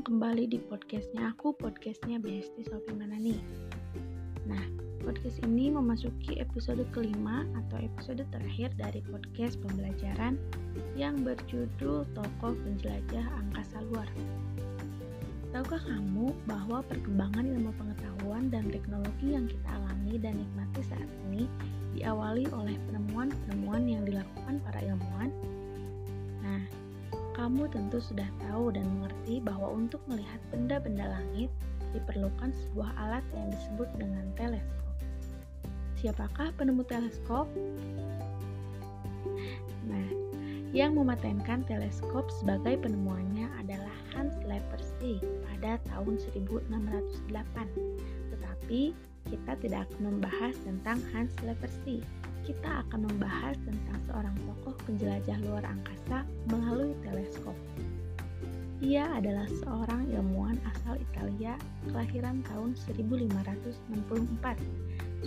kembali di podcastnya aku, podcastnya Besti Sofi Manani. Nah, podcast ini memasuki episode kelima atau episode terakhir dari podcast pembelajaran yang berjudul Tokoh Penjelajah Angkasa Luar. Tahukah kamu bahwa perkembangan ilmu pengetahuan dan teknologi yang kita alami dan nikmati saat ini diawali oleh penemuan-penemuan yang dilakukan para ilmuwan? Nah, kamu tentu sudah tahu dan mengerti bahwa untuk melihat benda-benda langit diperlukan sebuah alat yang disebut dengan teleskop. Siapakah penemu teleskop? Nah, yang mematenkan teleskop sebagai penemuannya adalah Hans Lippershey pada tahun 1608. Tetapi kita tidak akan membahas tentang Hans Lippershey kita akan membahas tentang seorang tokoh penjelajah luar angkasa melalui teleskop. Ia adalah seorang ilmuwan asal Italia kelahiran tahun 1564.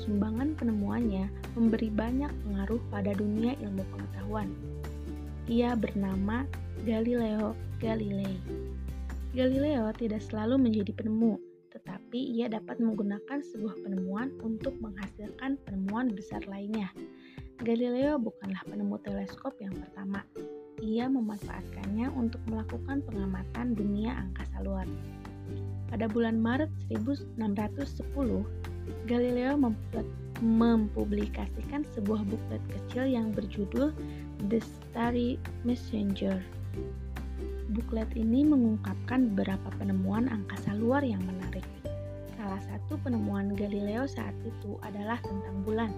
Sumbangan penemuannya memberi banyak pengaruh pada dunia ilmu pengetahuan. Ia bernama Galileo Galilei. Galileo tidak selalu menjadi penemu, tetapi ia dapat menggunakan sebuah penemuan untuk menghasilkan penemuan besar lainnya. Galileo bukanlah penemu teleskop yang pertama. Ia memanfaatkannya untuk melakukan pengamatan dunia angkasa luar. Pada bulan Maret 1610, Galileo mempublikasikan sebuah buklet kecil yang berjudul The Starry Messenger Buklet ini mengungkapkan beberapa penemuan angkasa luar yang menarik. Salah satu penemuan Galileo saat itu adalah tentang bulan.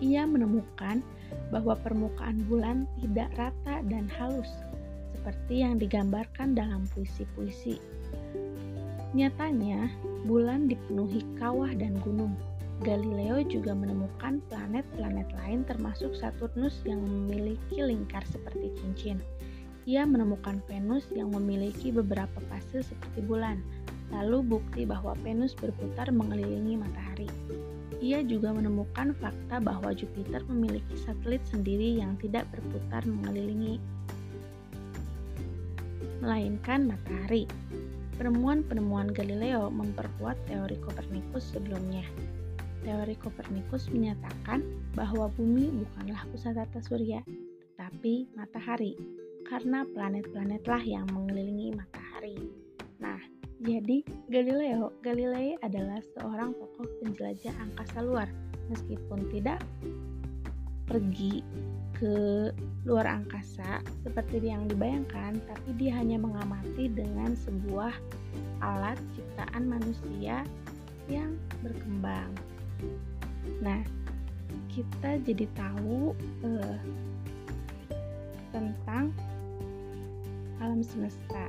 Ia menemukan bahwa permukaan bulan tidak rata dan halus, seperti yang digambarkan dalam puisi-puisi. Nyatanya, bulan dipenuhi kawah dan gunung. Galileo juga menemukan planet-planet lain termasuk Saturnus yang memiliki lingkar seperti cincin. Ia menemukan Venus yang memiliki beberapa fase seperti bulan, lalu bukti bahwa Venus berputar mengelilingi matahari. Ia juga menemukan fakta bahwa Jupiter memiliki satelit sendiri yang tidak berputar mengelilingi melainkan matahari. Penemuan-penemuan Galileo memperkuat teori Kopernikus sebelumnya. Teori Kopernikus menyatakan bahwa bumi bukanlah pusat tata surya, tetapi matahari karena planet-planetlah yang mengelilingi matahari. Nah, jadi Galileo Galilei adalah seorang tokoh penjelajah angkasa luar meskipun tidak pergi ke luar angkasa seperti yang dibayangkan, tapi dia hanya mengamati dengan sebuah alat ciptaan manusia yang berkembang. Nah, kita jadi tahu uh, tentang alam semesta.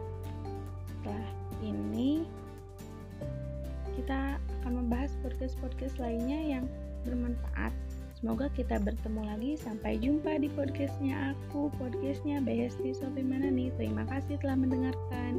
Setelah ini kita akan membahas podcast-podcast lainnya yang bermanfaat. Semoga kita bertemu lagi. Sampai jumpa di podcastnya aku, podcastnya Besti Sofi Manani. Terima kasih telah mendengarkan.